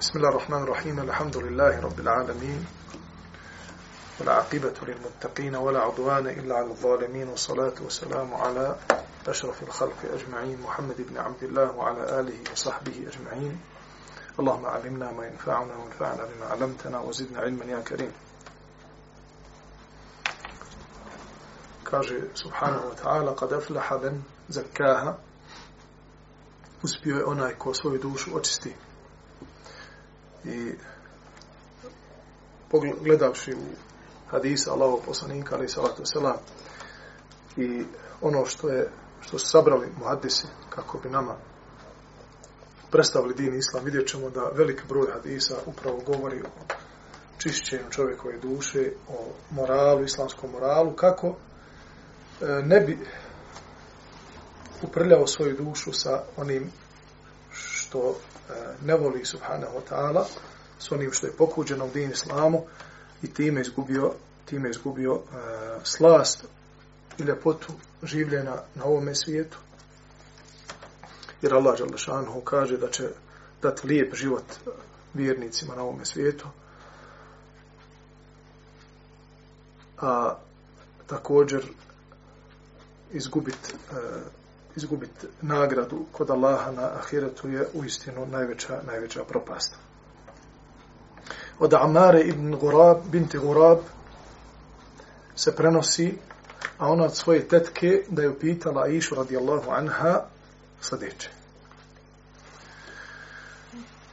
بسم الله الرحمن الرحيم الحمد لله رب العالمين والعاقبة للمتقين ولا عدوان إلا على الظالمين والصلاة والسلام على أشرف الخلق أجمعين محمد بن عبد الله وعلى آله وصحبه أجمعين اللهم علمنا ما ينفعنا وانفعنا بما علمتنا وزدنا علما يا كريم kaže subhanahu wa ta'ala kad aflaha ben zakaha uspio je onaj ko i pogledavši u hadisa Allahog poslanika ali salatu selam i ono što je što su sabrali muhadisi kako bi nama predstavili din islam vidjet ćemo da velik broj hadisa upravo govori o čišćenju čovjekove duše o moralu, islamskom moralu kako e, ne bi uprljao svoju dušu sa onim što Eh, ne voli subhanahu wa ta'ala s onim što je pokuđeno u din islamu i time izgubio time izgubio uh, slast i ljepotu življenja na ovome svijetu. Jer Allah Đalešanhu kaže da će dati lijep život eh, vjernicima na ovome svijetu. A također izgubiti uh, izgubiti nagradu kod Allaha na ahiretu je u istinu najveća, najveća propast. Od Amare ibn Gurab, binti Gurab, se prenosi, a ona od svoje tetke da je upitala Aishu radijallahu anha sljedeće.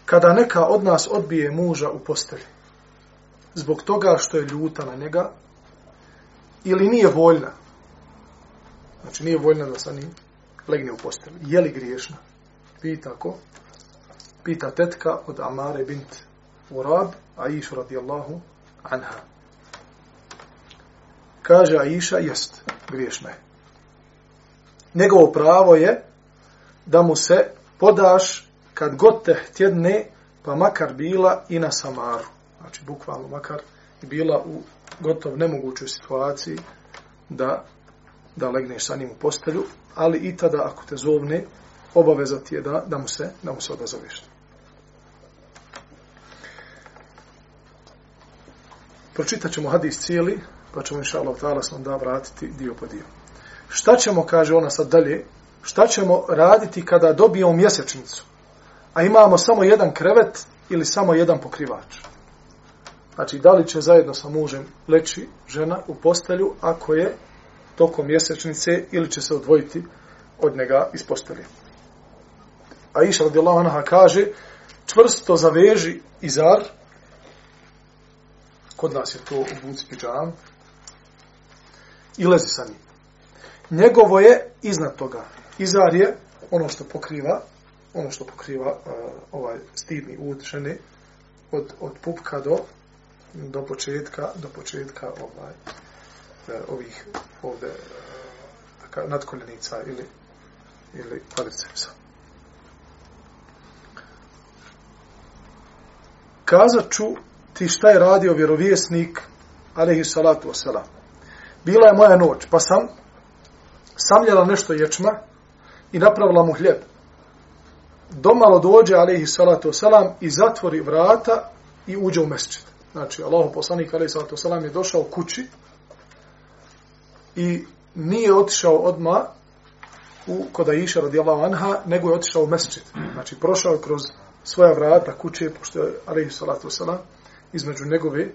Kada neka od nas odbije muža u postelji, zbog toga što je ljuta na njega, ili nije voljna, znači nije voljna da sa njim legne u postelju. Je li griješna? Pita ko? Pita tetka od Amare bint Urab, Aisha radijallahu anha. Kaže Aisha, jest, griješna je. Njegovo pravo je da mu se podaš kad god te htjedne, pa makar bila i na samaru. Znači, bukvalno makar bila u gotov nemogućoj situaciji da da legneš sa njim u postelju, ali i tada ako te zovne, obaveza ti je da, da, mu, se, da mu se odazoveš. Pročitat ćemo hadis cijeli, pa ćemo inša Allah ta'ala se da vratiti dio po dio. Šta ćemo, kaže ona sad dalje, šta ćemo raditi kada dobijemo mjesečnicu, a imamo samo jedan krevet ili samo jedan pokrivač? Znači, da li će zajedno sa mužem leći žena u postelju ako je tokom mjesečnice ili će se odvojiti od njega iz postelje. A iša radijallahu anha kaže čvrsto zaveži izar kod nas je to u buci pijam i lezi sa njim. Njegovo je iznad toga. Izar je ono što pokriva ono što pokriva uh, ovaj stidni ud žene od, od pupka do do početka do početka ovaj Eh, ovih ovde eh, nadkoljenica ili ili kvadricepsa. Kazat ću ti šta je radio vjerovjesnik alaihi salatu wasalam. Bila je moja noć, pa sam samljala nešto ječma i napravila mu hljeb. Domalo dođe alaihi salatu wasalam i zatvori vrata i uđe u mesčit. Znači, Allah poslanik alaihi salatu wasalam je došao kući i nije otišao odma u kod Aisha radijallahu anha, nego je otišao u mesčit. Znači, prošao kroz svoja vrata kuće, pošto je alaihi salatu wasalam, između njegove,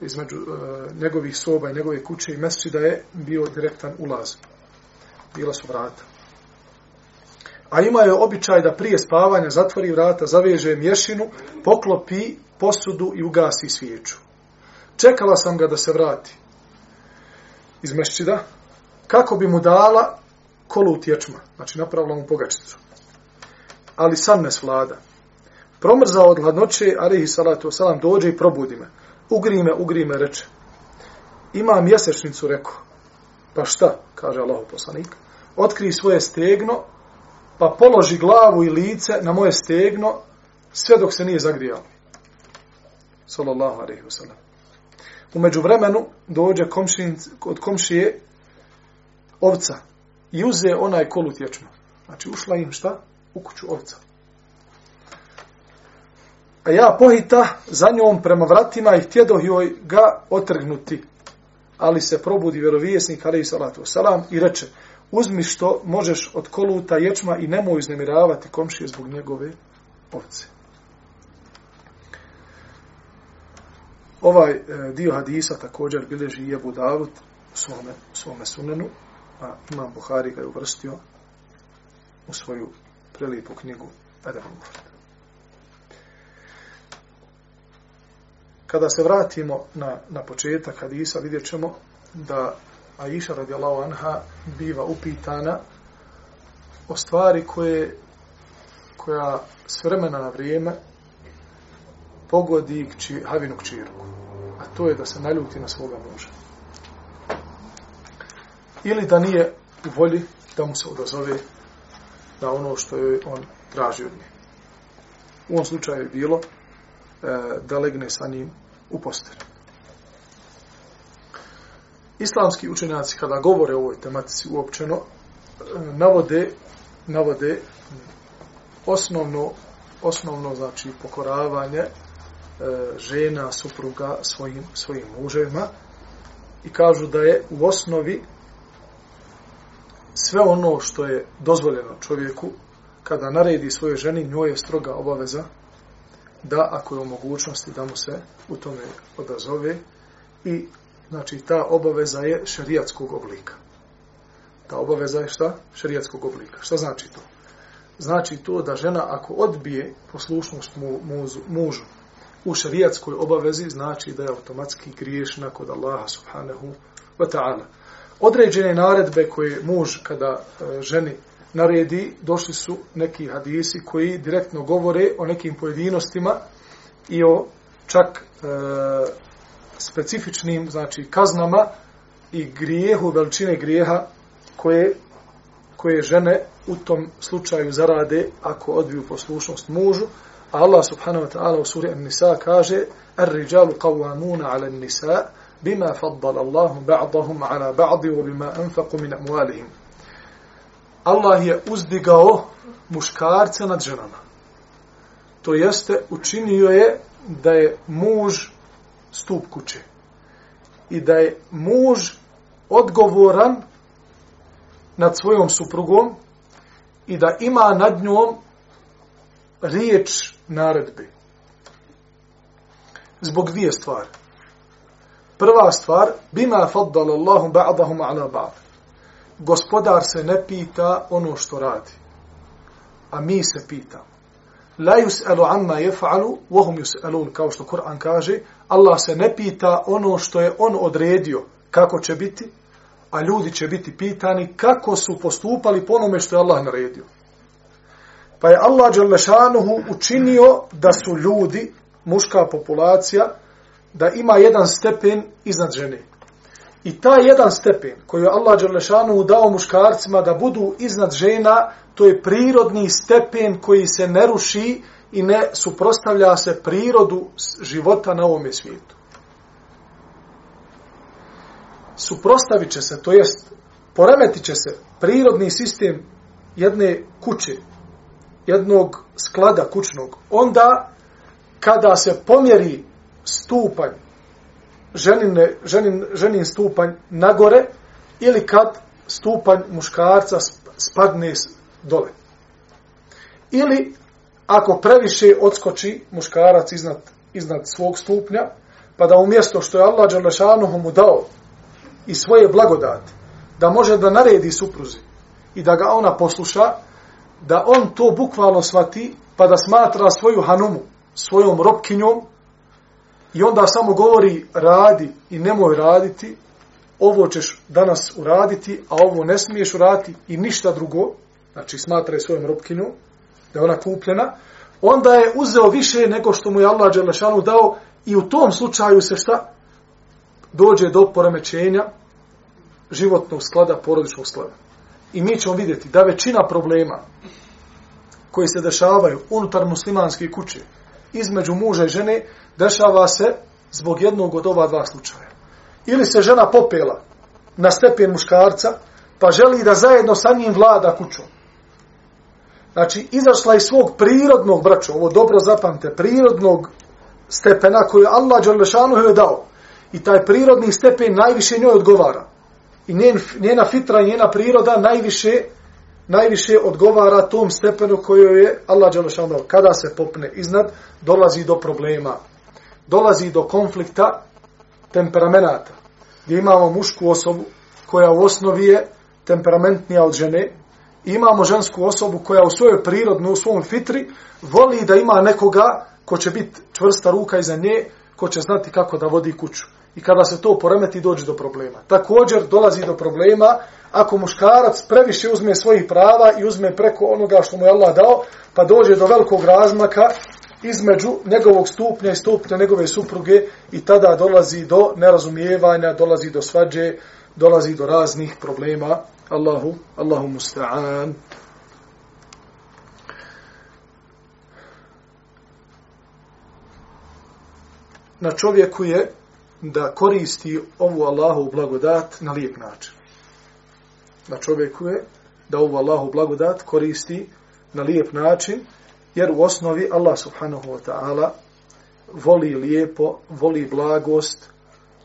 između e, njegovih soba i njegove kuće i mesčida je bio direktan ulaz. Bila su vrata. A ima je običaj da prije spavanja zatvori vrata, zaveže mješinu, poklopi posudu i ugasi svijeću. Čekala sam ga da se vrati iz mešćida, kako bi mu dala kolu tječma, znači napravila mu pogačicu. Ali sam ne svlada. Promrzao od hladnoće, alihi salatu wasalam, dođe i probudi me. Ugri me, ugri me, reče. Ima mjesečnicu, rekao. Pa šta, kaže Allah poslanik. Otkri svoje stegno, pa položi glavu i lice na moje stegno, sve dok se nije zagrijalo. Sallallahu alaihi wasalam. Umeđu vremenu dođe komšin, od komšije ovca i uze onaj kolut ječma. Znači ušla im šta? U kuću ovca. A ja pohita za njom prema vratima i htjedoh joj ga otrgnuti. Ali se probudi vjerovijesnik, ali i salatu salam, i reče, uzmi što možeš od koluta ječma i nemoj uznemiravati komšije zbog njegove ovce. Ovaj e, dio hadisa također bileži i Ebu Davud u svome, u svome sunenu, a Imam Buhari ga je uvrstio u svoju prelipu knjigu Adem Mufred. Kada se vratimo na, na početak hadisa, vidjet ćemo da Aisha radijallahu anha biva upitana o stvari koje koja s vremena na vrijeme pogodi kći, Havinu kćirku. A to je da se naljuti na svoga muža. Ili da nije u volji da mu se odazove na ono što je on traži od nje. U ovom slučaju je bilo e, da legne sa njim u postelju. Islamski učenjaci kada govore o ovoj tematici uopćeno e, navode navode osnovno osnovno znači pokoravanje E, žena supruga svojim svojim muževima i kažu da je u osnovi sve ono što je dozvoljeno čovjeku kada naredi svojoj ženi njoj je stroga obaveza da ako je u mogućnosti da mu se u tome odazove i znači ta obaveza je šerijatskog oblika. Ta obaveza je šta? Šerijatskog oblika. Šta znači to? Znači to da žena ako odbije poslušnost mu, muzu, mužu u šerijatskoj obavezi, znači da je automatski griješna kod Allaha subhanahu wa ta'ala. Određene naredbe koje muž kada e, ženi naredi, došli su neki hadisi koji direktno govore o nekim pojedinostima i o čak e, specifičnim znači kaznama i grijehu, veličine grijeha koje, koje žene u tom slučaju zarade ako odbiju poslušnost mužu. A Allah subhanahu wa ta'ala u suri An-Nisa kaže Ar-rijalu qawamuna 'ala nisa bima faddal Allahu ba'dahum 'ala ba'di wa bima anfaqu min amwalihim. Allah je uzdigao muškarce nad ženama. To jeste, učinio je da je muž stup kuće. I da je muž odgovoran nad svojom suprugom i da ima nad njom riječ naredbi. Zbog dvije stvari. Prva stvar, bima faddala Allahu ba'dahum ala ba'd gospodar se ne pita ono što radi. A mi se pitamo. La yus'alu amma yaf'alu wa hum yus'alun kao što Kur'an kaže, Allah se ne pita ono što je on odredio kako će biti, a ljudi će biti pitani kako su postupali po onome što je Allah naredio. Pa je Allah dželle učinio da su ljudi, muška populacija, da ima jedan stepen iznad žene. I ta jedan stepen koji je Allah Đerlešanu dao muškarcima da budu iznad žena, to je prirodni stepen koji se ne ruši i ne suprostavlja se prirodu života na ovom svijetu. Suprostavit će se, to jest poremetit će se prirodni sistem jedne kuće, jednog sklada kućnog, onda kada se pomjeri stupanj ženine, ženin, ženin stupanj nagore ili kad stupanj muškarca spadne dole. Ili ako previše odskoči muškarac iznad, iznad svog stupnja, pa da umjesto što je Allah Đalešanuhu mu dao i svoje blagodati, da može da naredi supruzi i da ga ona posluša, da on to bukvalno svati, pa da smatra svoju hanumu, svojom robkinjom, I onda samo govori radi i nemoj raditi, ovo ćeš danas uraditi, a ovo ne smiješ uraditi i ništa drugo, znači smatra je svojom robkinju, da je ona kupljena, onda je uzeo više nego što mu je Allah Đelešanu dao i u tom slučaju se šta? Dođe do poremećenja životnog sklada, porodičnog sklada. I mi ćemo vidjeti da većina problema koji se dešavaju unutar muslimanske kuće, između muža i žene, dešava se zbog jednog od ova dva slučaja. Ili se žena popela na stepen muškarca, pa želi da zajedno sa njim vlada kućom. Znači, izašla iz svog prirodnog, braćo, ovo dobro zapamte, prirodnog stepena koju Allah Đalešanu je dao. I taj prirodni stepen najviše njoj odgovara. I njen, njena fitra i njena priroda najviše najviše odgovara tom stepenu koju je Allah Đalešanu. Kada se popne iznad, dolazi do problema. Dolazi do konflikta temperamenata. Gdje imamo mušku osobu koja u osnovi je temperamentnija od žene, imamo žensku osobu koja u svojoj prirodnoj, u svom fitri, voli da ima nekoga ko će biti čvrsta ruka iza nje, ko će znati kako da vodi kuću. I kada se to poremeti, dođe do problema. Također dolazi do problema ako muškarac previše uzme svojih prava i uzme preko onoga što mu je Allah dao, pa dođe do velikog razmaka između njegovog stupnja i stupnja njegove supruge i tada dolazi do nerazumijevanja, dolazi do svađe, dolazi do raznih problema. Allahu, Allahu musta'an. Na čovjeku je da koristi ovu Allahu blagodat na lijep način. Na čovjeku je da ovu Allahu blagodat koristi na lijep način, jer u osnovi Allah subhanahu wa ta'ala voli lijepo, voli blagost,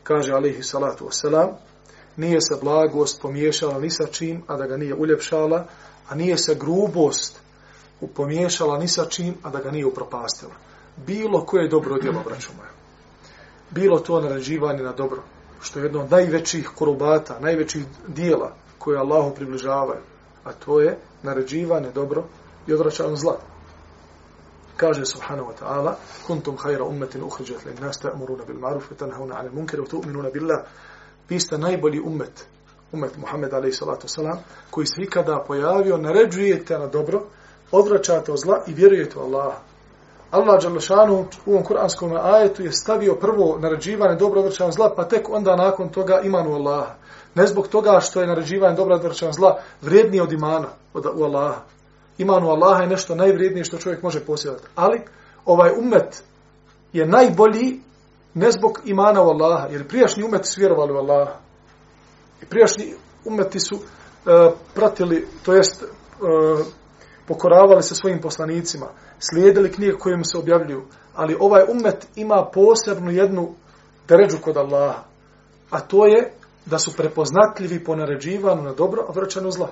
kaže alihi salatu wasalam, nije se blagost pomiješala ni sa čim, a da ga nije uljepšala, a nije se grubost pomiješala ni sa čim, a da ga nije upropastila. Bilo koje dobro djelo, braćo moja. Bilo to naređivanje na dobro, što je jedno od najvećih korobata, najvećih dijela koje Allahu približavaju, a to je naređivanje dobro i odvraćanje zla. Kaže subhanahu wa ta'ala, kuntum hajra ummetin uhriđat lin nas ta'muruna bil maruf, tanhauna 'anil-munkar wa tu'minuna billah, vi ste najbolji ummet, ummet Muhammed a.s. koji se ikada pojavio, naređujete na dobro, odvraćate od zla i vjerujete u Allaha. Allah Đalešanu u ovom kuranskom ajetu je stavio prvo naređivanje dobro odvrćan zla, pa tek onda nakon toga imanu Allaha. Ne zbog toga što je naređivanje dobro odvrćan zla vrijednije od imana od, u Allaha. Imanu Allaha je nešto najvrijednije što čovjek može posjedati. Ali ovaj ummet je najbolji ne zbog imana u Allaha, jer prijašnji umeti su vjerovali u Allaha. I prijašnji umeti su uh, pratili, to jest uh, pokoravali se svojim poslanicima, slijedili knjige kojim se objavljuju, ali ovaj umet ima posebnu jednu deređu kod Allaha, a to je da su prepoznatljivi po naređivanju na dobro, a vraćanu zla.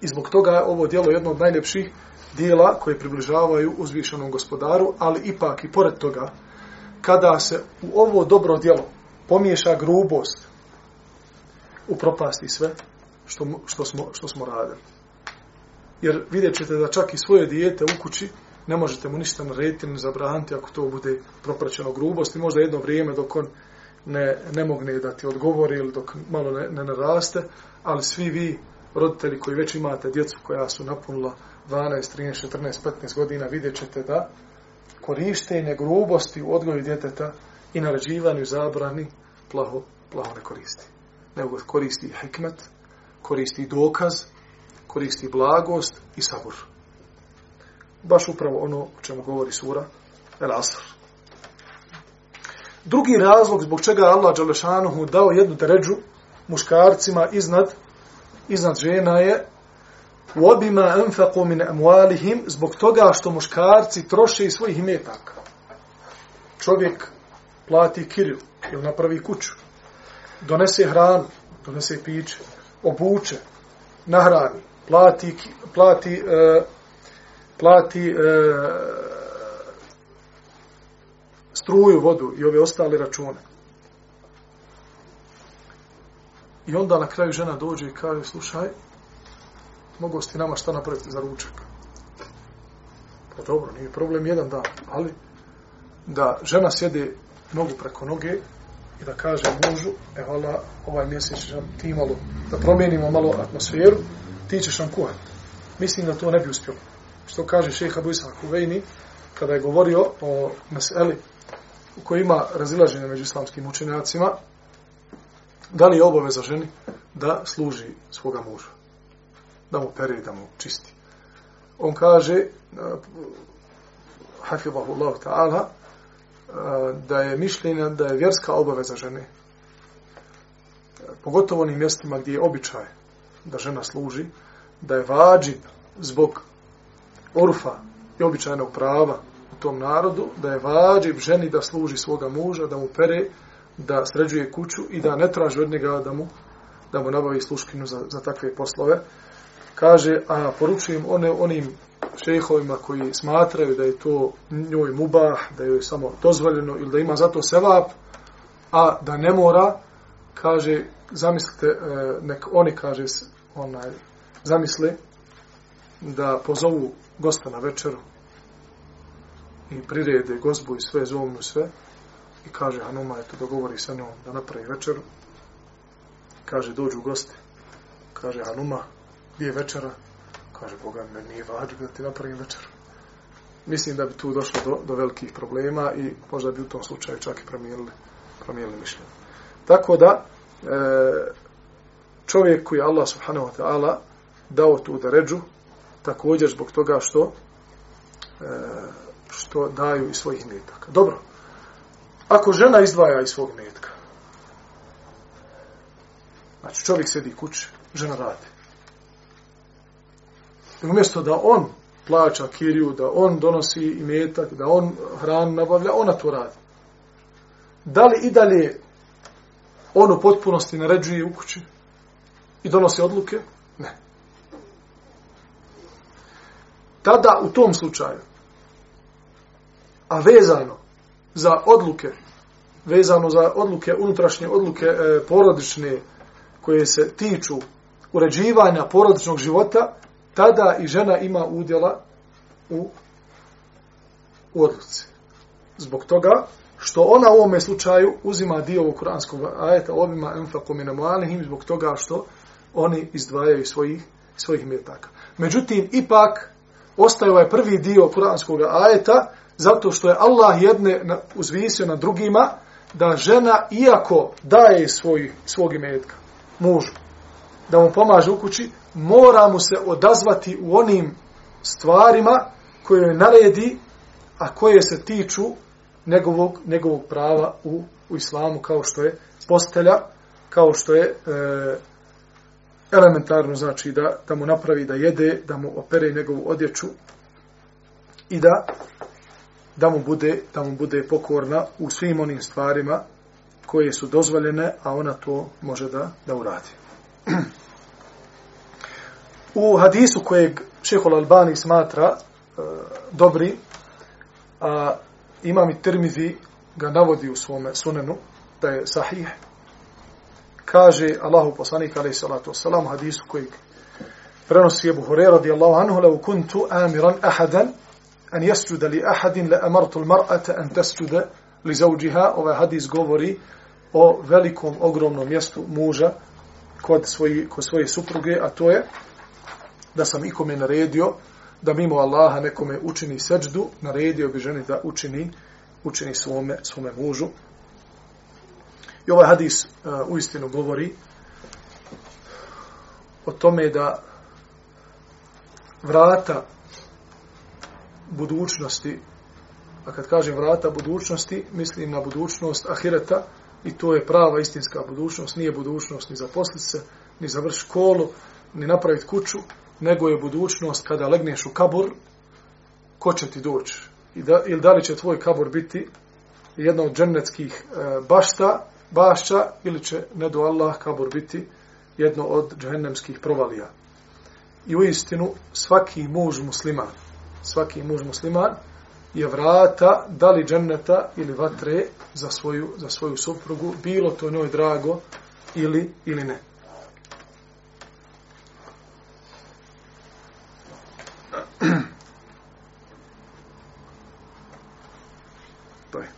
I zbog toga je ovo dijelo jedno od najljepših dijela koje približavaju uzvišenom gospodaru, ali ipak i pored toga, kada se u ovo dobro djelo pomiješa grubost, upropasti sve što, što, smo, što smo radili. Jer vidjet ćete da čak i svoje dijete u kući ne možete mu ništa narediti, ni zabraniti ako to bude propraćeno grubosti. Možda jedno vrijeme dok on ne, ne mogne da ti odgovori ili dok malo ne, ne naraste, ali svi vi, roditelji koji već imate djecu koja su napunila 12, 13, 14, 15 godina, vidjet ćete da korištenje grubosti u odgoju djeteta i naređivanju zabrani plaho, plaho ne koristi. Nego koristi hikmet, koristi dokaz, koristi blagost i sabur. Baš upravo ono o čemu govori sura El Asr. Drugi razlog zbog čega Allah Đalešanuhu dao jednu teređu muškarcima iznad, iznad žena je وَبِمَا أَنْفَقُوا مِنْ أَمْوَالِهِمْ zbog toga što muškarci troše iz svojih imetaka. Čovjek plati kiriju ili napravi kuću, donese hranu, donese piće, obuče, nahrani, plati, plati, e, plati e, struju, vodu i ove ostale račune. I onda na kraju žena dođe i kaže, slušaj, mogu ti nama šta napraviti za ručak. Pa dobro, nije problem jedan dan, ali da žena sjede nogu preko noge i da kaže mužu, evo Allah, ovaj mjesec će ti malo, da promijenimo malo atmosferu, ti ćeš nam kuhat. Mislim da to ne bi uspio. što kaže šeha Bujsa Kuvejni, kada je govorio o meseli u kojoj ima razilaženje među islamskim učenjacima, da li je obaveza ženi da služi svoga muža, da mu pere da mu čisti. On kaže, eh, hafidhahullahu ta'ala, eh, da je mišljenja da je vjerska obaveza žene, pogotovo onim mjestima gdje je običaj da žena služi, da je vađib zbog orfa i običajnog prava u tom narodu, da je vađib ženi da služi svoga muža, da mu pere, da sređuje kuću i da ne traži od njega da mu, da mu nabavi sluškinu za, za takve poslove. Kaže, a poručujem one, onim šehovima koji smatraju da je to njoj mubah, da je samo dozvoljeno ili da ima zato sevap, a da ne mora, kaže, zamislite, e, nek oni, kaže, onaj, zamisli da pozovu gosta na večeru i prirede gozbu i sve, zovnu sve i kaže Hanuma, eto, dogovori sa njom da napravi večeru. Kaže, dođu gosti. Kaže, Hanuma, gdje je večera? Kaže, Boga, me nije vađu da ti napravim večeru. Mislim da bi tu došlo do, do velikih problema i možda bi u tom slučaju čak i promijenili, promijenili mišljenje. Tako da, e, čovjek koji Allah subhanahu wa ta'ala dao tu da ređu, također zbog toga što e, što daju iz svojih metaka. Dobro, ako žena izdvaja iz svog metka, znači čovjek sedi kući, žena radi. I umjesto da on plaća kiriju, da on donosi i metak, da on hran nabavlja, ona to radi. Da li i dalje on u potpunosti naređuje u kući i donosi odluke? Ne tada u tom slučaju, a vezano za odluke, vezano za odluke, unutrašnje odluke e, porodične, koje se tiču uređivanja porodičnog života, tada i žena ima udjela u, u odluci. Zbog toga što ona u ovome slučaju uzima dio ovog kuranskog ajeta ovima enfaku i zbog toga što oni izdvajaju svojih, svojih metaka. Međutim, ipak, ostaje ovaj prvi dio kuranskog ajeta, zato što je Allah jedne uzvisio na drugima, da žena, iako daje svoj, svog imetka, mužu, da mu pomaže u kući, mora mu se odazvati u onim stvarima koje joj naredi, a koje se tiču njegovog, njegovog prava u, u islamu, kao što je postelja, kao što je e, elementarno znači da, da mu napravi da jede, da mu opere njegovu odjeću i da da mu bude da mu bude pokorna u svim onim stvarima koje su dozvoljene, a ona to može da da uradi. u hadisu kojeg Šehol Albani smatra e, dobri, a imam i Tirmizi ga navodi u svome sunenu, da je sahih, kaže Allahu poslanik alejhi salatu wasalam hadisu koji prenosi Ebu Hurajra radijallahu anhu lau kuntu amiran ahadan an yasjuda li ahadin le amartu l'mar'ata an tasjuda li zauđiha ovaj hadis govori o velikom ogromnom mjestu muža kod svoji, kod svoje supruge a to je da sam ikome naredio da mimo Allaha nekome učini sećdu naredio bi ženi da učini učini svome svome mužu. I ovaj hadis uh, uistinu govori o tome da vrata budućnosti, a kad kažem vrata budućnosti, mislim na budućnost ahireta i to je prava istinska budućnost, nije budućnost ni za se, ni završiti školu, ni napraviti kuću, nego je budućnost kada legneš u kabur, ko će ti doći? I da, ili da li će tvoj kabur biti jedna od džennetskih e, bašta bašća ili će, ne do Allah, kabur biti jedno od džahennemskih provalija. I u istinu, svaki muž musliman, svaki muž musliman je vrata da li dženneta ili vatre za svoju, za svoju suprugu, bilo to njoj drago ili, ili ne. to je.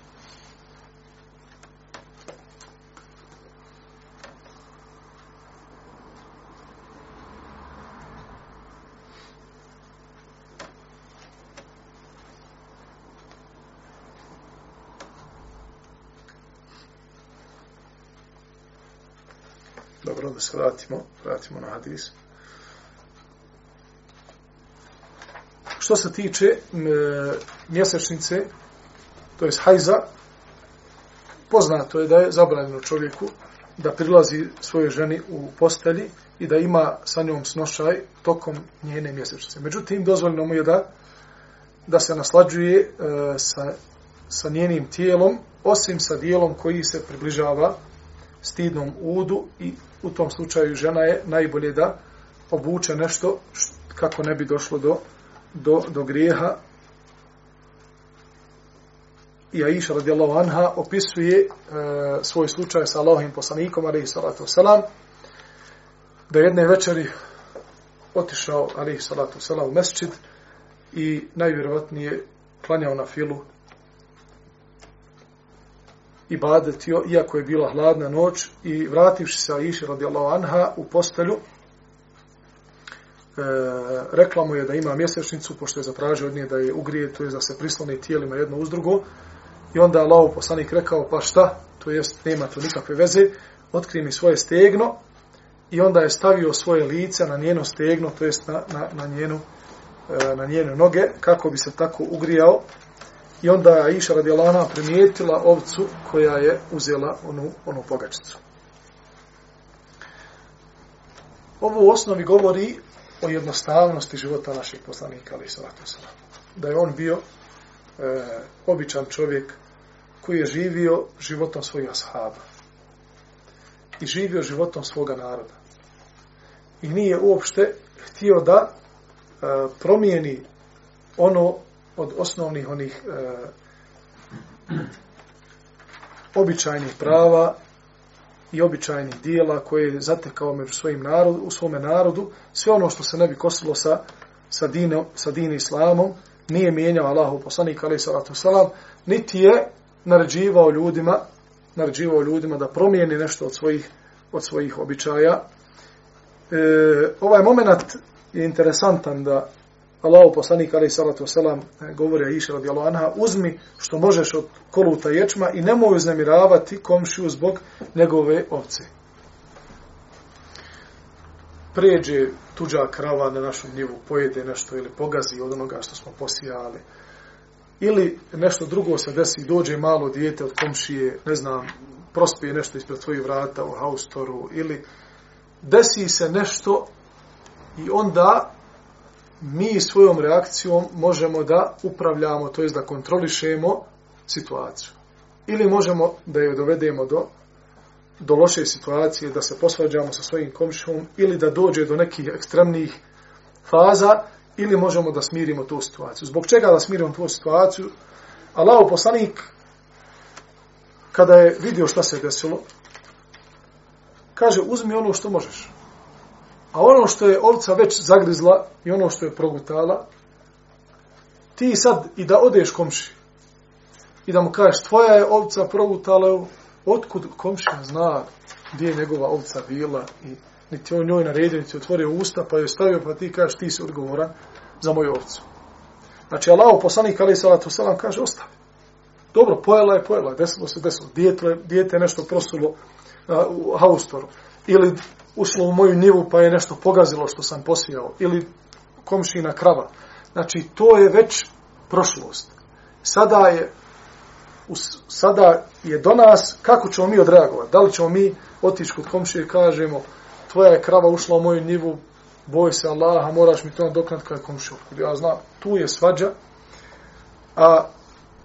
Dobro, da se vratimo, vratimo na hadis. Što se tiče e, mjesečnice, to je hajza, poznato je da je zabranjeno čovjeku da prilazi svojoj ženi u postelji i da ima sa njom snošaj tokom njene mjesečnice. Međutim, dozvoljeno mu je da, da se naslađuje e, sa, sa njenim tijelom, osim sa dijelom koji se približava stidnom udu i u tom slučaju žena je najbolje da obuče nešto kako ne bi došlo do, do, do grijeha. I Aisha radijallahu anha opisuje e, svoj slučaj sa Allahovim poslanikom, alaihi salatu wasalam, da jedne večeri otišao, alaihi salatu wasalam, u mesčid i najvjerovatnije klanjao na filu i badetio, iako je bila hladna noć, i vrativši se Aisha radijallahu anha u postelju, e, rekla mu je da ima mjesečnicu, pošto je zatražio od nje da je ugrije, to je da se prisloni tijelima jedno uz drugo, i onda je Allah poslanik rekao, pa šta, to jest, nema to nikakve veze, otkri mi svoje stegno, i onda je stavio svoje lice na njeno stegno, to jest na, na, na njenu e, na njene noge, kako bi se tako ugrijao, I onda je Iša radijalana primijetila ovcu koja je uzela onu, onu pogačicu. Ovo u osnovi govori o jednostavnosti života naših poslanika, ali da je on bio e, običan čovjek koji je živio životom svojih ashaba i živio životom svoga naroda. I nije uopšte htio da e, promijeni ono od osnovnih onih e, običajnih prava i običajnih dijela koje je zatekao među svojim narodu, u svome narodu, sve ono što se ne bi kosilo sa, sa, dine, sa dine islamom, nije mijenjao Allahu poslanik, ali salatu salam, niti je naređivao ljudima, naređivao ljudima da promijeni nešto od svojih, od svojih običaja. E, ovaj moment je interesantan da Allahu poslanik ali salatu vesselam e, govori Aisha radijallahu anha uzmi što možeš od koluta ječma i nemoj uznemiravati komšiju zbog njegove ovce. Pređe tuđa krava na našu njivu, pojede nešto ili pogazi od onoga što smo posijali. Ili nešto drugo se desi, dođe malo dijete od komšije, ne znam, prospije nešto ispred tvojih vrata u haustoru, ili desi se nešto i onda mi svojom reakcijom možemo da upravljamo, to jest da kontrolišemo situaciju. Ili možemo da je dovedemo do, do loše situacije, da se posvađamo sa svojim komšom, ili da dođe do nekih ekstremnih faza, ili možemo da smirimo tu situaciju. Zbog čega da smirimo tu situaciju? Allah poslanik, kada je vidio šta se desilo, kaže, uzmi ono što možeš. A ono što je ovca već zagrizla i ono što je progutala, ti sad i da odeš komši i da mu kažeš tvoja je ovca progutala, otkud komšija zna gdje je njegova ovca bila i niti on njoj naredio, niti otvorio usta pa je stavio pa ti kažeš ti si odgovoran za moju ovcu. Znači Allah poslanik ali salatu selam kaže ostavi. Dobro, pojela je, pojela je, desilo se, desilo. Dijete, dijete nešto prosulo uh, u haustoru. Ili ušlo u moju njivu pa je nešto pogazilo što sam posijao ili komšina krava. Znači, to je već prošlost. Sada je sada je do nas kako ćemo mi odreagovati. Da li ćemo mi otići kod komšije i kažemo tvoja je krava ušla u moju njivu, boj se Allaha, moraš mi to nadoknat kada je komšija. Ja znam, tu je svađa. A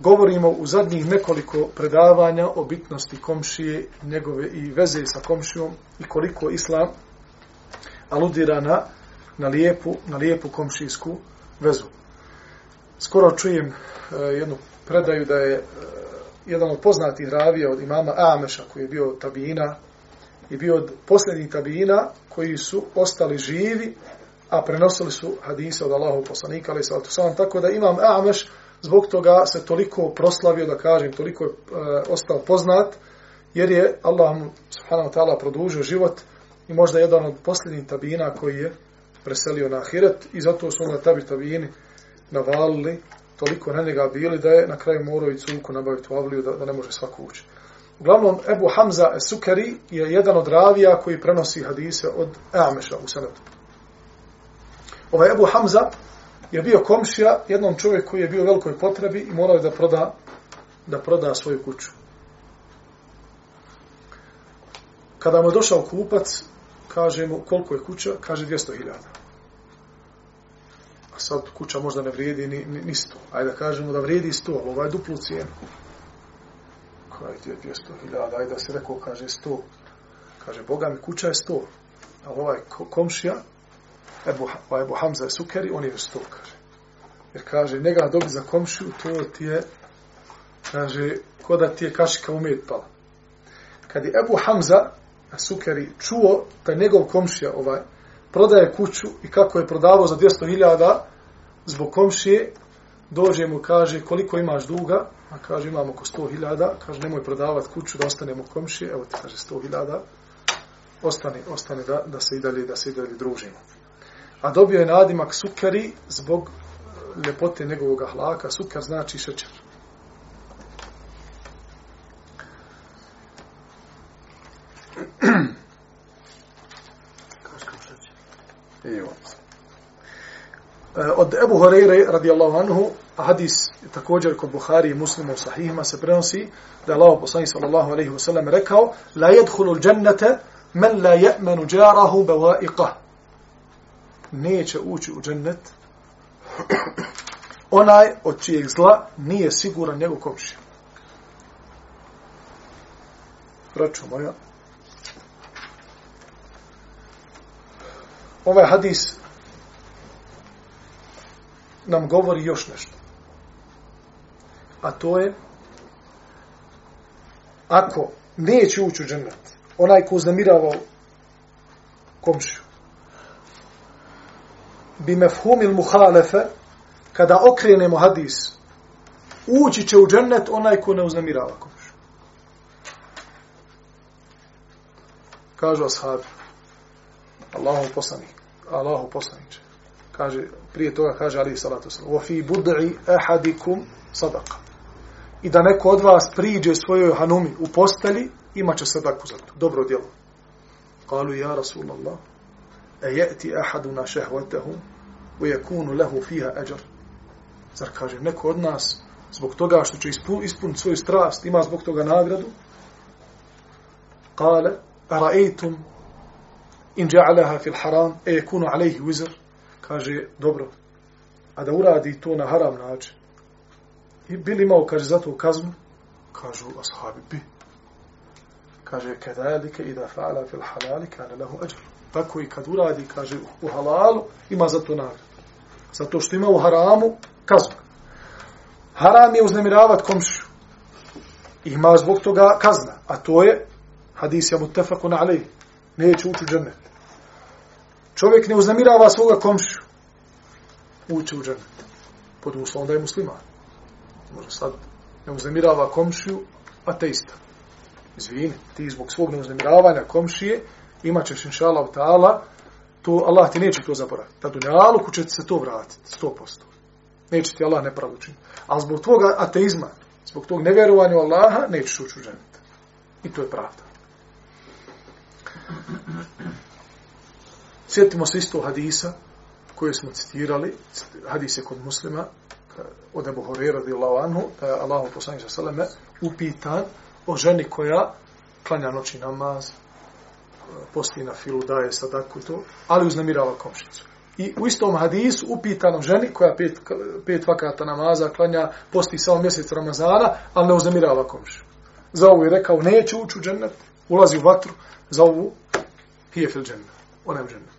govorimo u zadnjih nekoliko predavanja o bitnosti komšije njegove i veze sa komšijom i koliko islam aludira na, na, lijepu, na lijepu komšijsku vezu. Skoro čujem e, jednu predaju da je e, jedan od poznatih ravija od imama Ameša koji je bio tabina i bio od posljednjih tabina koji su ostali živi a prenosili su hadise od Allahov poslanika ali sa tako da imam Ameš zbog toga se toliko proslavio, da kažem, toliko je e, ostao poznat, jer je Allah mu, subhanahu wa ta'ala, produžio život i možda jedan od posljednjih tabina koji je preselio na Ahiret i zato su onda tabi tabini navalili, toliko na njega bili da je na kraju morao i cunku nabaviti u avliju da, da ne može svako ući. Uglavnom, Ebu Hamza Sukari je jedan od ravija koji prenosi hadise od Ameša u Senetu. Ovaj Ebu Hamza je bio komšija jednom čovjek koji je bio u velikoj potrebi i morao je da proda, da proda svoju kuću. Kada mu je došao kupac, kaže mu koliko je kuća, kaže 200.000. A sad kuća možda ne vrijedi ni, ni, ni 100. Ajde da kažemo da vrijedi 100, ali ovaj duplu cijenu. Kaj ti je 200.000, ajde da se rekao, kaže 100. Kaže, Boga mi kuća je 100. A ovaj komšija, Ebu, ovaj Ebu Hamza je sukeri, on je 100, kaže. Jer kaže, njega dobi za komšiju, to ti je, kaže, ko da ti je kašika umet pala. Kad je Ebu Hamza, Sukeri čuo da njegov komšija ovaj prodaje kuću i kako je prodavao za 200.000 zbog komšije, dođe mu kaže koliko imaš duga, a kaže imam oko 100.000, kaže nemoj prodavati kuću da ostanemo komšije, evo ti kaže 100.000, ostane, ostane da, da se i dalje, da se i dalje družimo. A dobio je nadimak Sukeri zbog ljepote njegovog hlaka, Suker znači šećer. E, od Ebu Horeire radijallahu anhu hadis također kod Buhari i muslima u sahihima se prenosi da je Allah poslani sallallahu alaihi wasallam rekao la jedhulu džennete men la je'menu džarahu bevaiqah neće ući u džennet onaj od čijeg zla nije siguran njegov komšija. Braćo moja, ovaj hadis nam govori još nešto. A to je ako neće ući u džennet, onaj ko uznamiravao komšiju, bi mefhumil muhalefe, kada okrenemo hadis, ući će u džennet onaj ko ne uznemirava komšu. Kažu ashabi, Allahu poslanik, Allahu poslaniče. Kaže, prije toga kaže Ali salatu sallam, wa fi bud'i ahadikum sadaqa. I da neko od vas priđe svojoj hanumi u posteli, imaće sadaku za to. Dobro djelo. Kalu, ja Rasulallah, e je'ti ahaduna šehvatehu, yakunu lahu fiha ajr. Zar kaže, neko od nas, zbog toga što će ispuniti svoju strast, ima zbog toga nagradu? Kale, ra'aytum in ja'alaha fil haram e yakunu alayhi wizr kaže dobro a da uradi to na haram način i bili imao kaže zato kaznu kažu ashabi bi kaže kadalika idha fa'ala fil halal kana lahu ajr tako i kad uradi kaže u halalu ima za to nagradu zato što ima u haramu kaznu haram je uznemiravat komšiju ima zbog toga kazna a to je hadis je mutafakun alejhi neće ući u džennet. Čovjek ne uznemirava svoga komšiju. Ući u džennet. Pod uslovom da je musliman. Može sad ne uznemirava komšiju, ateista. Izvini, ti zbog svog neuznamiravanja komšije imat ćeš inša ta'ala, to Allah ti neće to zaboraviti. Na dunjaluku će ti se to vratiti, 100%. Neće ti Allah nepravdu činiti. Ali zbog tvoga ateizma, zbog tog nevjerovanja u Allaha, nećeš ući u dženet. I to je pravda. Sjetimo se isto hadisa koje smo citirali, hadis je kod muslima, od Ebu Horeira radijallahu anhu, da je Allah poslanik sa salame upitan o ženi koja klanja noći namaz, posti na filu, daje sadaku i to, ali uznamirava komšnicu. I u istom hadisu upitan ženi koja pet, pet vakata namaza klanja, posti samo mjesec Ramazana, ali ne uznamirava komšicu. Za ovu je rekao, neće ući u džennet, ulazi u vatru, za ovu hije fil džennet, ona je u džennet.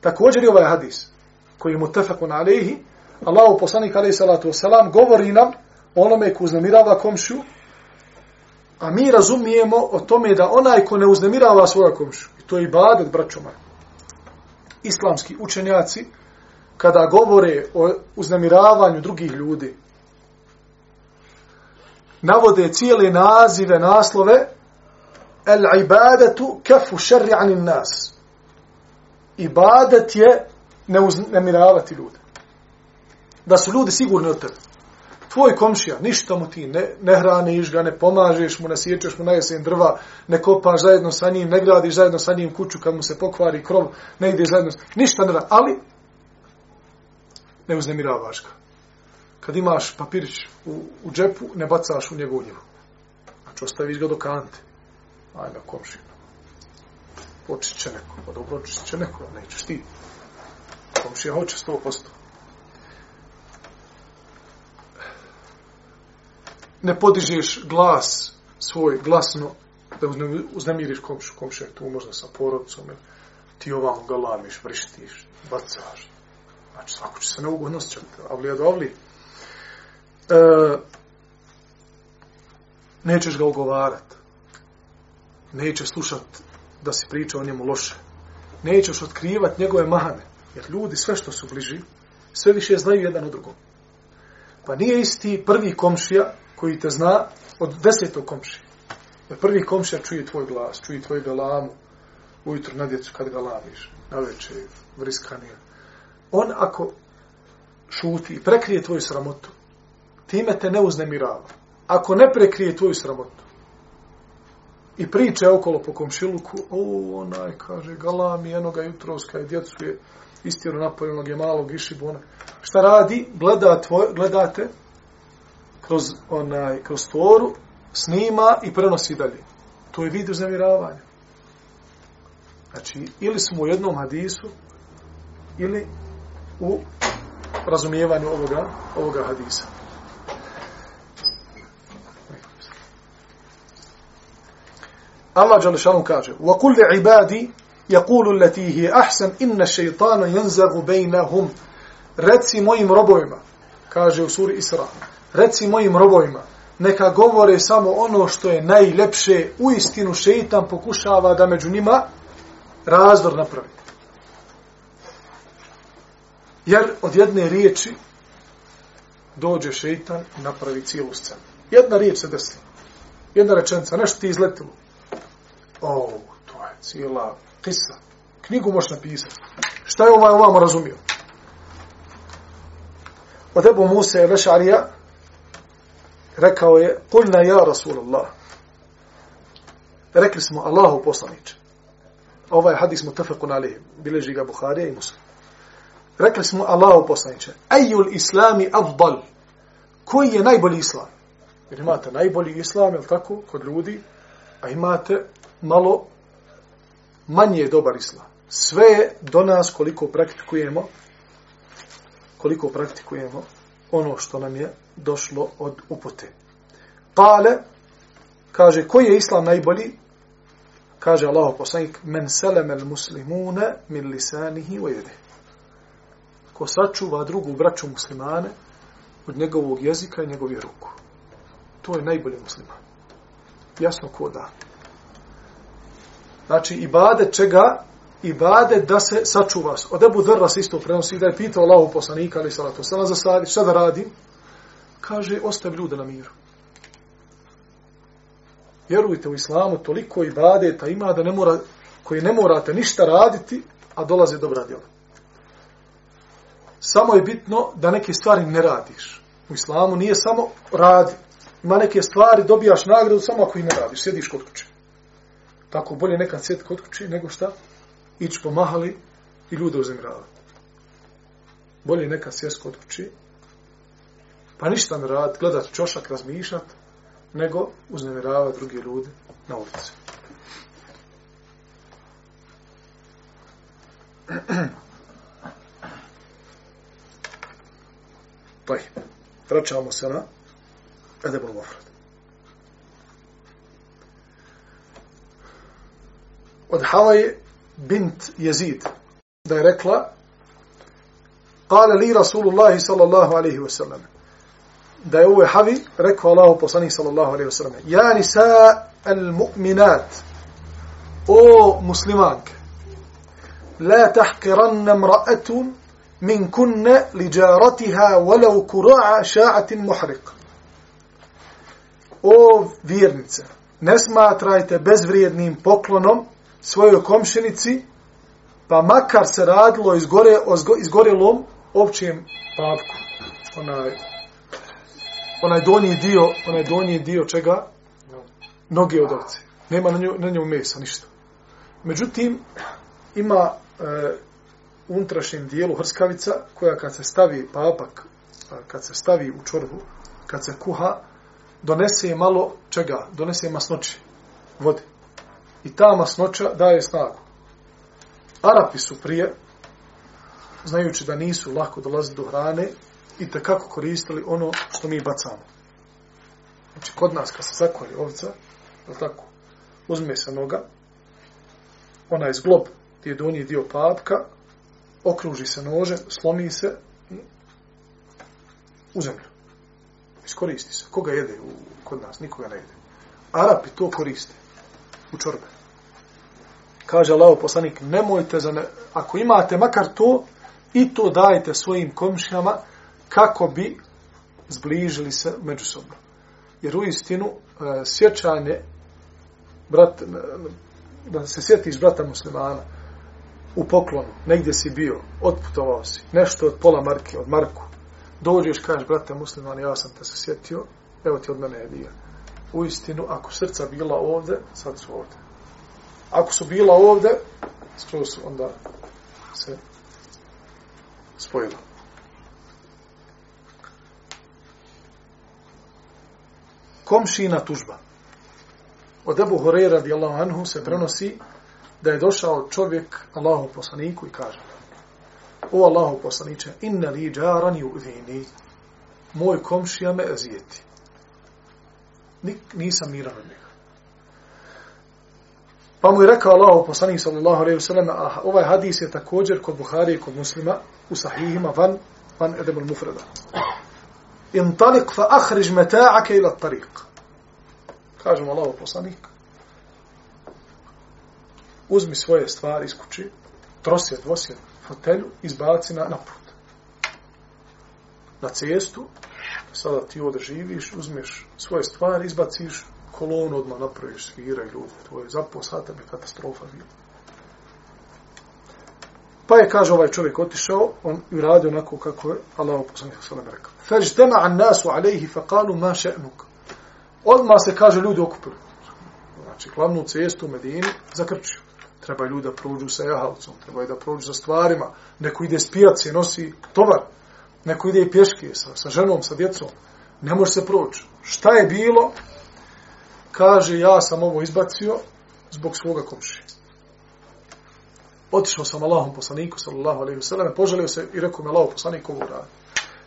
Također je ovaj hadis, koji je mutefakun alaihi, Allahu poslanik alaihi salatu wasalam, govori nam onome ko uznemirava komšiju, a mi razumijemo o tome da onaj ko ne uznemirava svoja komšu, i to je ibadet, braćo moje, islamski učenjaci, kada govore o uznemiravanju drugih ljudi, navode cijele nazive, naslove, el ibadetu kefu šerri anin nas. Ibadet je ne uznemiravati ljude. Da su ljudi sigurni od tebe tvoj komšija, ništa mu ti ne, ne hraniš ga, ne pomažeš mu, ne sjećeš mu na jesen drva, ne kopaš zajedno sa njim, ne gradiš zajedno sa njim kuću kad mu se pokvari krov, ne ideš zajedno, ništa ne radi, ali ne uznemiravaš ga. Kad imaš papirić u, u džepu, ne bacaš u njegovu njivu. Znači, ostaviš ga do kante. Ajme, komšija. Očit će neko. Pa dobro, očit će neko, nećeš ti. Komšija hoće 100%. Ne podižeš glas svoj glasno da uznemiriš komšu. komšu je tu možda sa porodcom. Ti ovamo galamiš, vrištiš, bacaš. Znači, svako će se neugodno osjećati. Avlija do avlija. E, nećeš ga ogovarat. Nećeš slušat da si priča o njemu loše. Nećeš otkrivat njegove mahane. Jer ljudi sve što su bliži, sve više znaju jedan od drugom. Pa nije isti prvi komšija koji te zna od desetog komšija. Jer prvi komšija čuje tvoj glas, čuje tvoj galamu ujutro na djecu kad ga lamiš, na večer, vriskanije. On ako šuti i prekrije tvoju sramotu, time te ne uznemirava. Ako ne prekrije tvoju sramotu i priče okolo po komšiluku, o, onaj, kaže, galami, jednoga jutroska i djecu je istino napojenog je malog išibona. Šta radi? Gleda tvoj, gledate kroz, onaj, kroz tvoru, snima i prenosi dalje. To je vid uznemiravanja. Znači, ili smo u jednom hadisu, ili u razumijevanju ovoga, ovoga hadisa. Allah Đalešanu kaže وَقُلْ لِعِبَادِ يَقُولُ الَّتِي هِيَ أَحْسَنْ إِنَّ الشَّيْطَانَ يَنْزَغُ بَيْنَهُمْ Reci mojim robovima, kaže u suri Isra, reci mojim robovima, neka govore samo ono što je najlepše, u istinu šeitan pokušava da među njima razdor napravi. Jer od jedne riječi dođe šeitan i napravi cijelu scenu. Jedna riječ se desi. Jedna rečenica, nešto ti izletilo. O, to je cijela kisa. Knjigu možeš napisati. Šta je ovaj ovamo razumio? Od Ebu Musa je Vešarija rekao je, Kulna ja Rasulullah. Rekli smo Allahu poslaniče. Ovaj hadis mu tefekun alihi. Bileži ga Buharija i Muslim. Rekli smo Allahu poslaniče. Ejul islami afdal. Koji je najbolji islam? Jer imate najbolji islam, je tako, kod ljudi, a imate malo manje dobar islam. Sve je do nas koliko praktikujemo koliko praktikujemo ono što nam je došlo od upute. Kale, kaže, koji je islam najbolji? Kaže Allah poslanik, men seleme al muslimune min lisanihi wa jede. Ko sačuva drugu braću muslimane od njegovog jezika i njegovih ruku. To je najbolji musliman. Jasno ko da. Znači, ibade čega? Ibadet da se sačuva. Od Ebu Dhrva se isto prenosi da je pitao Allahu poslanika, ali salatu sana za savjet, šta da radi? Kaže, ostavi ljude na miru. Vjerujte u islamu, toliko ibadeta ima da ne mora, koji ne morate ništa raditi, a dolaze dobra djela. Samo je bitno da neke stvari ne radiš. U islamu nije samo radi. Ima neke stvari, dobijaš nagradu samo ako ih ne radiš, sjediš kod kuće. Tako bolje nekad sjeti kod kuće nego šta? Ići pomahali i ljude uzemravati. Bolje neka sjest kod kući, pa ništa ne radi, gledat čošak, razmišljat, nego uznemiravati druge ljude na ulici. Taj. Vraćamo se na Edebul Mofrad. Od Havaje بنت يزيد da je قال لي رسول الله صلى الله عليه وسلم. Da je ovo havi rekao Allahu صلى الله عليه وسلم. يا نساء المؤمنات أو مسلمانك لا تحقرن امرأة من كن لجارتها ولو كراع شاعة محرق. أو فيرنيتسا نسمع ترايت بزفريدنين بوكلونوم svojoj komšinici, pa makar se radilo izgore, izgorelom općem papku. Onaj, onaj donji dio, onaj donji dio čega? Noge od ovce. Nema na, nju, na njemu mesa, ništa. Međutim, ima e, unutrašnjem dijelu hrskavica, koja kad se stavi papak, kad se stavi u čorbu, kad se kuha, donese je malo čega? Donese je masnoće, vode. I ta masnoća daje snagu. Arapi su prije, znajući da nisu lako dolazili do hrane, i kako koristili ono što mi bacamo. Znači, kod nas, kad se zakolje ovca, je tako, uzme se noga, ona je zglob, gdje je donji dio papka, okruži se nože, slomi se i u zemlju. Iskoristi se. Koga jede u, kod nas? Nikoga ne jede. Arapi to koriste u čorbe. Kaže Allah poslanik, nemojte za ne, ako imate makar to, i to dajte svojim komšijama, kako bi zbližili se međusobno. Jer u istinu, e, sjećanje, brat, e, da se sjetiš brata muslimana u poklonu, negdje si bio, otputovao si, nešto od pola marke, od marku, dođeš, kažeš, brate musliman, ja sam te se sjetio, evo ti od mene je U istinu, ako srca bila ovde, sad su ovde. Ako su bila ovde, skroz su onda se spojila. komšina tužba. Od Ebu Horeira radijallahu anhu se prenosi da je došao čovjek Allahu poslaniku i kaže O Allahu poslaniče, inna li džarani u vini, moj komšija me ezijeti. Nik, nisam miran od njega. Pa mu je rekao Allahu poslanik sallallahu alaihi wasallam, a ovaj hadis je također kod Buhari i kod muslima u sahihima van, van edemul mufreda intalik fa ahriž meta'ake ila tariq. Kažemo Allah poslanik. Uzmi svoje stvari iz kući, trosjed, dvosjed, fotelju, izbaci na, na put. Na cestu, sada ti ovdje živiš, uzmeš svoje stvari, izbaciš kolonu, odmah napraviš svira i ljudi tvoje. Zapo sata bi katastrofa bila. Pa je, kaže, ovaj čovjek otišao, on i radi onako kako je Allah poslanik sallam rekao. Feđtema an nasu alejhi faqalu ma še'nuk. Odmah se, kaže, ljudi okupili. Znači, glavnu cestu u Medini zakrčio. Treba ljudi da prođu sa jahalcom, treba da prođu sa stvarima. Neko ide s pijace, nosi tovar. Neko ide i pješke sa, sa ženom, sa djecom. Ne može se proći. Šta je bilo? Kaže, ja sam ovo izbacio zbog svoga komšija otišao sam Allahom poslaniku, sallallahu alaihi vseleme, poželio se i rekao mi Allahom poslaniku ovo radi.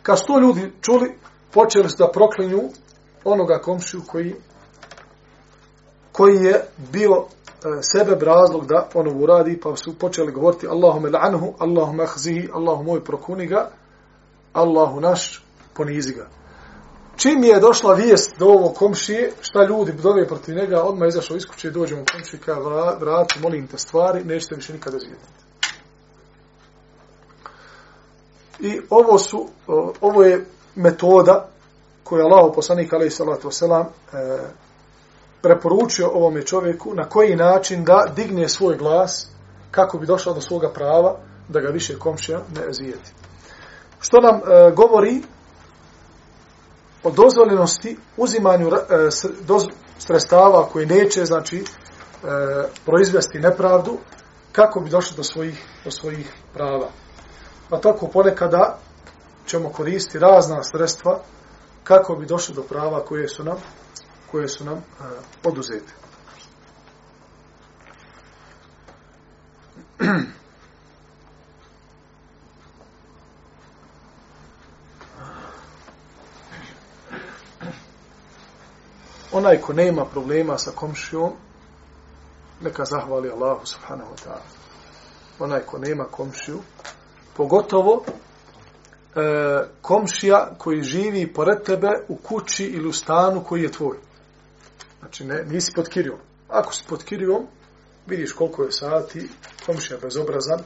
Kad sto ljudi čuli, počeli su da proklinju onoga komšiju koji, koji je bio e, sebe razlog da ono uradi, pa su počeli govoriti Allahume la'anhu, Allahume ahzihi, Allahu moj prokuni ga, Allahu naš ponizi ga. Čim je došla vijest do ovog komšije, šta ljudi dove protiv njega, odmah izašao iz kuće, dođemo u komšiju, kada vrati, molim te stvari, nećete više nikada zvijetiti. I ovo su, ovo je metoda koju je Allah poslanik, alaih salatu wasalam, e, preporučio ovome čovjeku na koji način da digne svoj glas kako bi došao do svoga prava da ga više komšija ne zijeti. Što nam e, govori o dozvoljenosti uzimanju e, doz, sredstava koje neće, znači, e, proizvesti nepravdu, kako bi došli do svojih, do svojih prava. Pa tako ponekada ćemo koristiti razna sredstva kako bi došli do prava koje su nam, koje su nam e, oduzete. onaj ko nema problema sa komšijom, neka zahvali Allahu subhanahu wa ta'ala. Onaj ko nema komšiju, pogotovo e, komšija koji živi pored tebe u kući ili u stanu koji je tvoj. Znači, ne, nisi pod kirijom. Ako si pod kirijom, vidiš koliko je sati, komšija bezobrazan,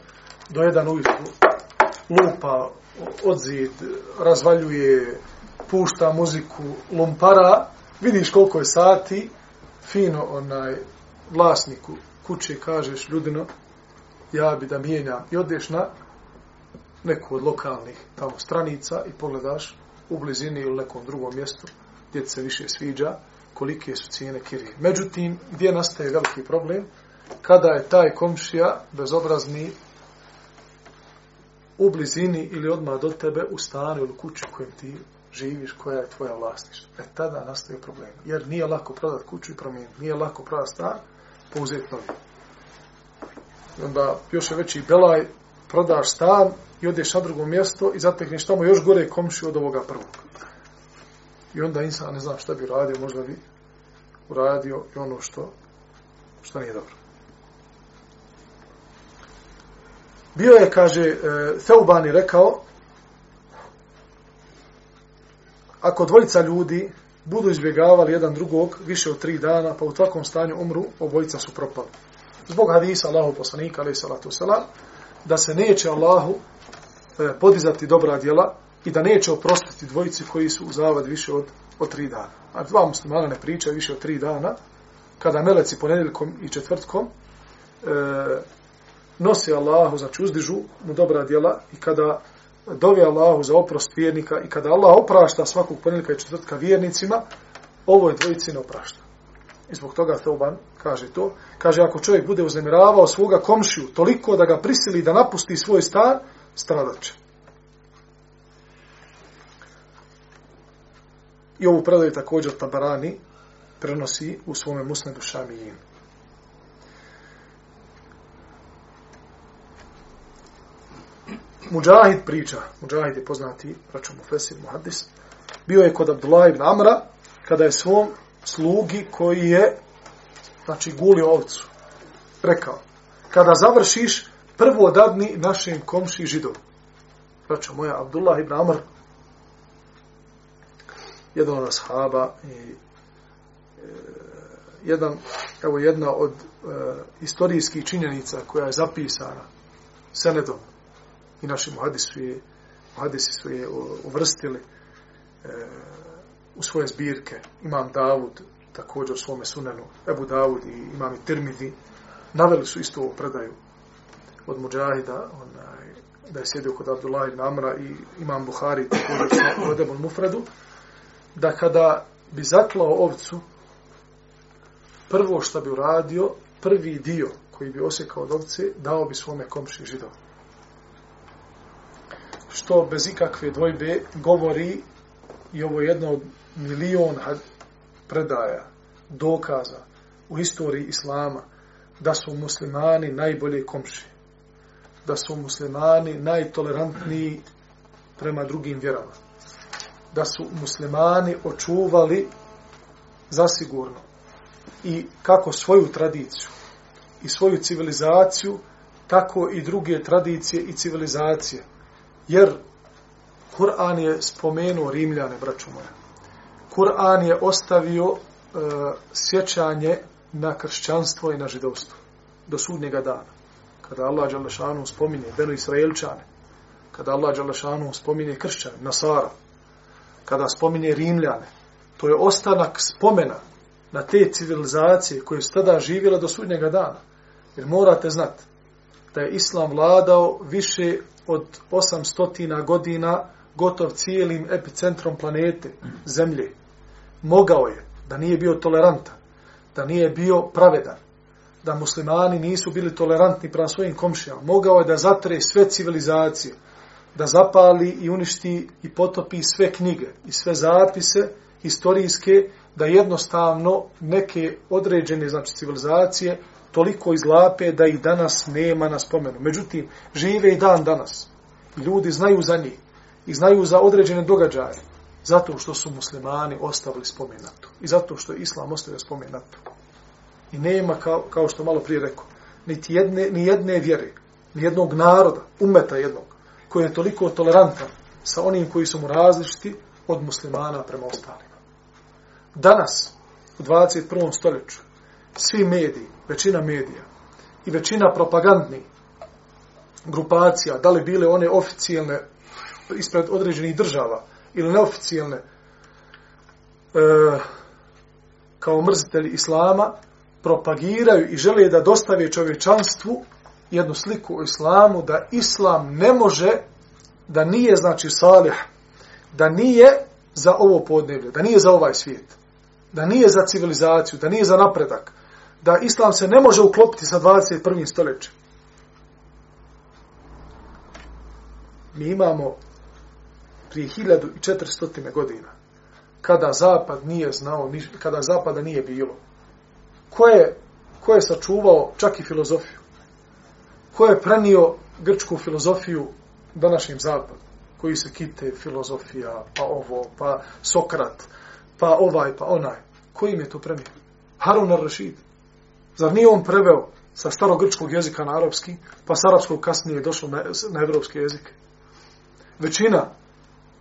do jedan ujutru lupa, odzid, razvaljuje, pušta muziku, lumpara, vidiš koliko je sati, fino onaj vlasniku kuće kažeš ljudino, ja bi da mijenjam i odeš na neku od lokalnih tamo stranica i pogledaš u blizini ili nekom drugom mjestu gdje se više sviđa, kolike su cijene kirije. Međutim, gdje nastaje veliki problem? Kada je taj komšija bezobrazni u blizini ili odmah do tebe u stanu ili kući u kojem ti živiš, koja je tvoja vlasništva. E tada nastaje problem. Jer nije lako prodat kuću i promijeniti. Nije lako prodat stan, pouzeti novi. I onda još je veći belaj, prodaš stan i odeš na drugo mjesto i zatekneš tamo još gore komši od ovoga prvog. I onda insan ne zna šta bi radio, možda bi uradio i ono što, što nije dobro. Bio je, kaže, e, je rekao, ako dvojica ljudi budu izbjegavali jedan drugog više od tri dana, pa u takvom stanju umru, obojica su propali. Zbog hadisa Allahu poslanika, alaih salatu selam, da se neće Allahu e, podizati dobra djela i da neće oprostiti dvojici koji su u zavad više od, od tri dana. A dva muslimana ne pričaju više od tri dana, kada meleci ponedjeljkom i četvrtkom e, nose Allahu, znači uzdižu mu dobra djela i kada dovi Allahu za oprost vjernika i kada Allah oprašta svakog ponedjeljka i četvrtka vjernicima, ovo je dvojici ne oprašta. I zbog toga Thauban kaže to. Kaže, ako čovjek bude uznemiravao svoga komšiju toliko da ga prisili da napusti svoj stan, stradat će. I ovu predaju također Tabarani prenosi u svome musnedu Šamijinu. Mujahid priča, Mujahid je poznati, račun Mufesir Muhaddis, bio je kod Abdullah ibn Amra, kada je svom slugi koji je, znači, guli ovcu, rekao, kada završiš, prvo dadni našem komši židov. Račun moja, Abdullah ibn Amr, jedan od ashaba i e, jedan, evo jedna od e, istorijskih činjenica koja je zapisana senedom i naši muhadisi je, muhadisi su je uvrstili e, u svoje zbirke. Imam Davud, također u svome sunenu, Ebu Davud i imam i Tirmidi, naveli su isto ovu predaju od Mujahida, onaj, da je sjedio kod Abdullah ibn Amra i imam Buhari, također u Edebu Mufredu, da kada bi zaklao ovcu, prvo što bi uradio, prvi dio koji bi osjekao od ovce, dao bi svome komši židov. Što bez ikakve dvojbe govori i ovo jedno od milion predaja, dokaza u istoriji Islama, da su muslimani najbolje komši. Da su muslimani najtolerantniji prema drugim vjerama da su muslimani očuvali zasigurno i kako svoju tradiciju i svoju civilizaciju, tako i druge tradicije i civilizacije. Jer Kur'an je spomenuo Rimljane, braću moja. Kur'an je ostavio e, sjećanje na kršćanstvo i na židovstvo do sudnjega dana. Kada Allah Đalešanu spominje Beno Israelčane, kada Allah Đalešanu spominje kršćane, Nasara, kada spominje Rimljane, to je ostanak spomena na te civilizacije koje su tada živjela do sudnjega dana. Jer morate znati da je Islam vladao više od 800 godina gotov cijelim epicentrom planete, Zemlje. Mogao je da nije bio tolerantan, da nije bio pravedan, da muslimani nisu bili tolerantni prema svojim komšijama. Mogao je da zatre sve civilizacije, da zapali i uništi i potopi sve knjige i sve zapise historijske, da jednostavno neke određene znači, civilizacije toliko izlape da ih danas nema na spomenu. Međutim, žive i dan danas. Ljudi znaju za njih i znaju za određene događaje. Zato što su muslimani ostavili spomen na to. I zato što je Islam ostavio spomen na to. I nema, kao, kao što malo prije rekao, niti jedne, ni jedne vjere, ni jednog naroda, umeta jednog, koji je toliko tolerantan sa onim koji su mu različiti od muslimana prema ostalima. Danas, u 21. stoljeću, svi mediji, većina medija i većina propagandnih grupacija, da li bile one oficijelne ispred određenih država ili neoficijelne, e, kao mrzitelji islama, propagiraju i žele da dostave čovječanstvu jednu sliku o islamu, da islam ne može, da nije, znači, salih, da nije za ovo podneblje, da nije za ovaj svijet, da nije za civilizaciju, da nije za napredak, da islam se ne može uklopiti sa 21. stoljećem. Mi imamo prije 1400. godina, kada zapad nije znao, kada zapada nije bilo, ko je, ko je sačuvao čak i filozofiju? Ko je prenio grčku filozofiju današnjem zapadu? Koji se kite filozofija, pa ovo, pa Sokrat, pa ovaj, pa onaj. Koji im je to prenio? Harun al-Rashid. Zar nije on preveo sa starogrčkog jezika na arapski, pa s arapskog kasnije je došlo na, na evropski jezik? Većina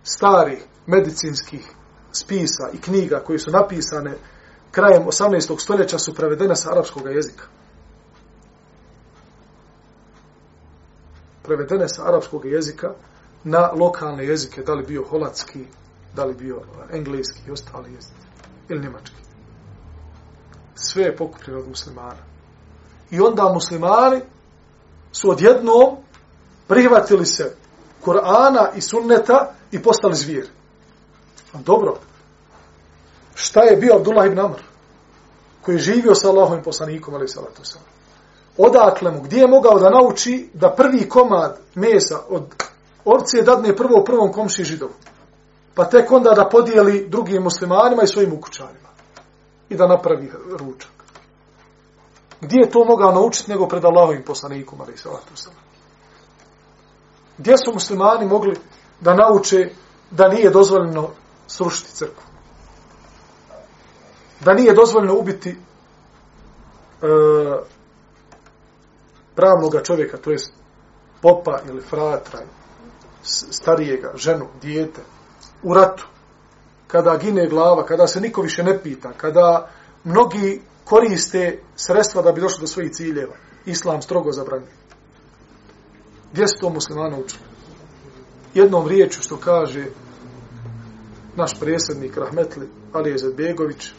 starih medicinskih spisa i knjiga koji su napisane krajem 18. stoljeća su prevedene sa arapskog jezika. Prevedene sa arapskog jezika na lokalne jezike, da li bio holandski, da li bio engleski i ostali jezici, ili njemački. Sve je pokupljeno od muslimana. I onda muslimani su odjednom prihvatili se Kur'ana i sunneta i postali zvijeri. Dobro, šta je bio Abdullah ibn Amr, koji je živio sa Allahovim poslanikom, ali salatu sam. Odakle mu, gdje je mogao da nauči da prvi komad mesa od orce dadne prvo prvom komši židovu, pa tek onda da podijeli drugim muslimanima i svojim ukućanima i da napravi ručak. Gdje je to mogao naučiti nego pred Allahovim poslanikom, ali salatu. Gdje su muslimani mogli da nauče da nije dozvoljeno srušiti crkvu? da nije dozvoljeno ubiti e, pravnog čovjeka, to je popa ili fratra, starijega, ženu, dijete, u ratu, kada gine glava, kada se niko više ne pita, kada mnogi koriste sredstva da bi došli do svojih ciljeva. Islam strogo zabranjuje. Gdje su to muslimana učili? Jednom riječu što kaže naš predsjednik Rahmetli Alije Zedbegović,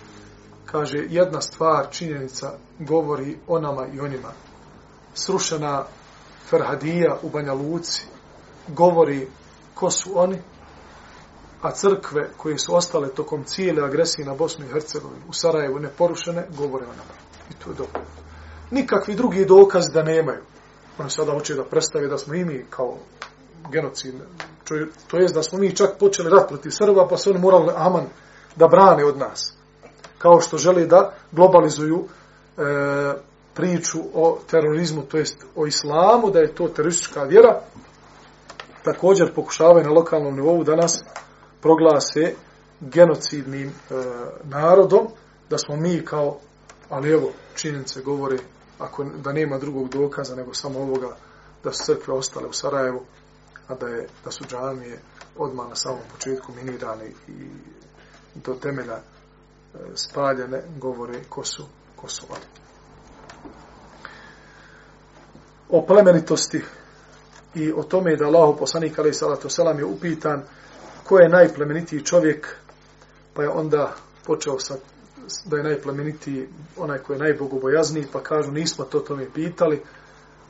kaže, jedna stvar, činjenica, govori o nama i o njima. Srušena Ferhadija u Banja Luci govori ko su oni, a crkve koje su ostale tokom cijele agresije na Bosnu i Hercegovinu u Sarajevu neporušene, govore o nama. I to je dobro. Nikakvi drugi dokazi da nemaju. Ono sada hoće da predstave da smo i mi kao genocid, to jest da smo mi čak počeli rat protiv Srba, pa su oni morali aman da brane od nas kao što žele da globalizuju e, priču o terorizmu, to jest o islamu, da je to teroristička vjera, također pokušavaju na lokalnom nivou da nas proglase genocidnim e, narodom, da smo mi kao, ali evo, činjenice govore, ako da nema drugog dokaza nego samo ovoga, da su crkve ostale u Sarajevu, a da, je, da su džamije odmah na samom početku minirane i do temelja e, spaljene govore ko su, ko su oni. O plemenitosti i o tome da Allah poslanik alaih salatu selam je upitan ko je najplemenitiji čovjek pa je onda počeo sa da je najplemenitiji onaj ko je najbogobojazniji pa kažu nismo to tome pitali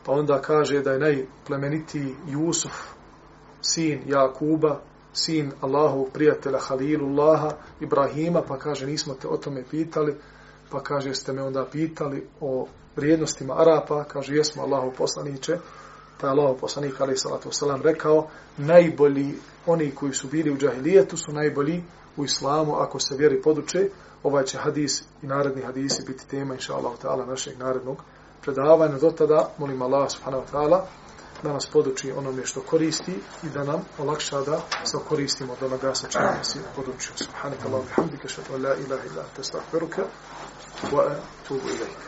pa onda kaže da je najplemenitiji Jusuf sin Jakuba sin Allahovog prijatelja Halilullaha Ibrahima, pa kaže nismo te o tome pitali, pa kaže ste me onda pitali o vrijednostima Arapa, kaže jesmo Allahov poslaniće, pa je Allah poslanik alaih salatu wasalam rekao, najbolji oni koji su bili u džahilijetu su najbolji u islamu ako se vjeri poduče, ovaj će hadis i naredni hadisi biti tema inša Allah ta'ala našeg narednog predavanja. Do tada molim Allah subhanahu wa ta'ala da nas poduči onome što koristi i da nam olakša da se koristimo od onoga sa čim nas je podučio. Subhanak Allah, bihamdika, šatu, la ilaha illa, te stavfiruka, wa tubu ilaika.